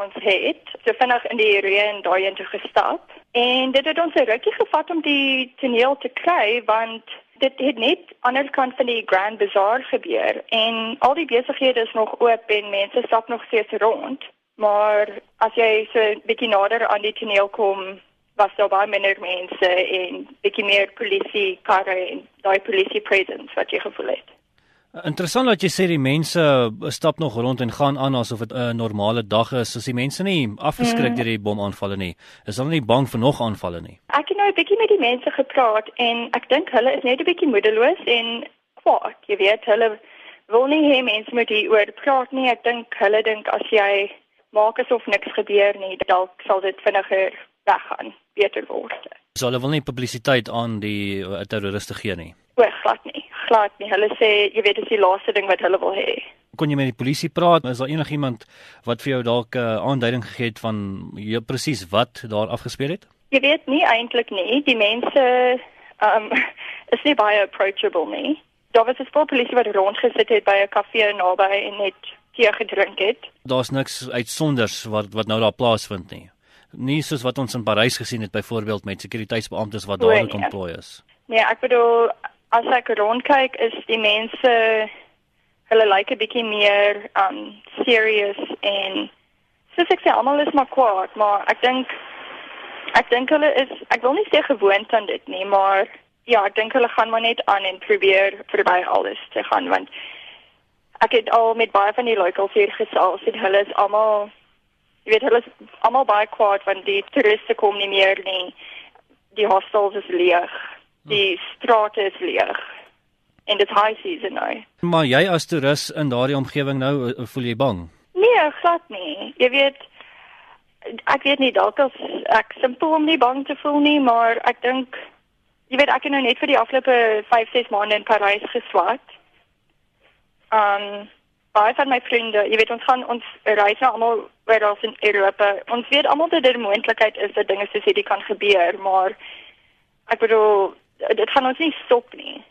ons het. So vinnig in die reën daai in te gestap. En dit het ons 'n rukkie gevat om die toneel te kry want dit het net aan die kant van die Grand Bazaar gebeur en al die besighede is nog oop en mense stap nog steeds rond. Maar as jy so 'n bietjie nader aan die toneel kom, was daar baie minder mense en bietjie meer polisie karre en daai polisie presence wat jy gevoel het. Interessant dat jy sê die mense stap nog rond en gaan aan asof dit 'n normale dag is. As die mense nie afgeskrik mm. deur die bomaanvalle nie, is hulle nie bang vir nog aanvalle nie. Ek het nou 'n bietjie met die mense gepraat en ek dink hulle is net 'n bietjie moedeloos en kwaad. Jy weet, hulle wil nie hê mense moet hier oor praat nie. Ek dink hulle dink as jy maak asof niks gebeur nie, dalk sal dit vinniger weggaan, beter word. So hulle wil nie publisiteit aan die uh, terroriste gee nie. O, glad nie. Glad nie. Hulle sê jy weet dit is die laaste ding wat hulle wil hê. Kon jy met die polisie praat? Is daar enigiemand wat vir jou dalk 'n uh, aanduiding gegee het van jy presies wat daar afgespeel het? Jy weet nie eintlik nie. Die mense um is nie baie approachable nie. Daar was 'n spul polisie wat rondgesit het by 'n kafee naby en net tee gedrink het. Daar's niks uitsonders wat wat nou daar plaasvind nie nie soos wat ons in Parys gesien het byvoorbeeld met sekuriteitsbeamptes wat daar nee. ontplooi is. Nee, ek bedoel as ek rondkyk is die mense hulle lyk like 'n bietjie meer um serious en soos ek sê almal is maar kwaad, maar ek dink ek dink hulle is ek wil nie sê gewoond aan dit nie, maar ja, ek dink hulle gaan maar net aan en probeer verby alles te gaan want ek het al met baie van die locals hier gesels en hulle is almal jy weet hulle is almal baie kwaad want die toeriste kom nie meer nie. Die hostels is leeg. Die strate is leeg. En dit high season nou. Maar jy as toerist in daardie omgewing nou eh, voel jy bang? Nee, glad nie. Jy weet ek weet nie dalk as ek simpel om nie bang te voel nie, maar ek dink jy weet ek het nou net vir die afgelope 5, 6 maande in Parys geswat. Um baie van my vriende, jy weet ons gaan ons reis nou almal oral in Europa. Ons weet almal dat dit 'n moontlikheid is dat dinge soos hierdie kan gebeur, maar ek bedoel dit gaan ons nie stop nie.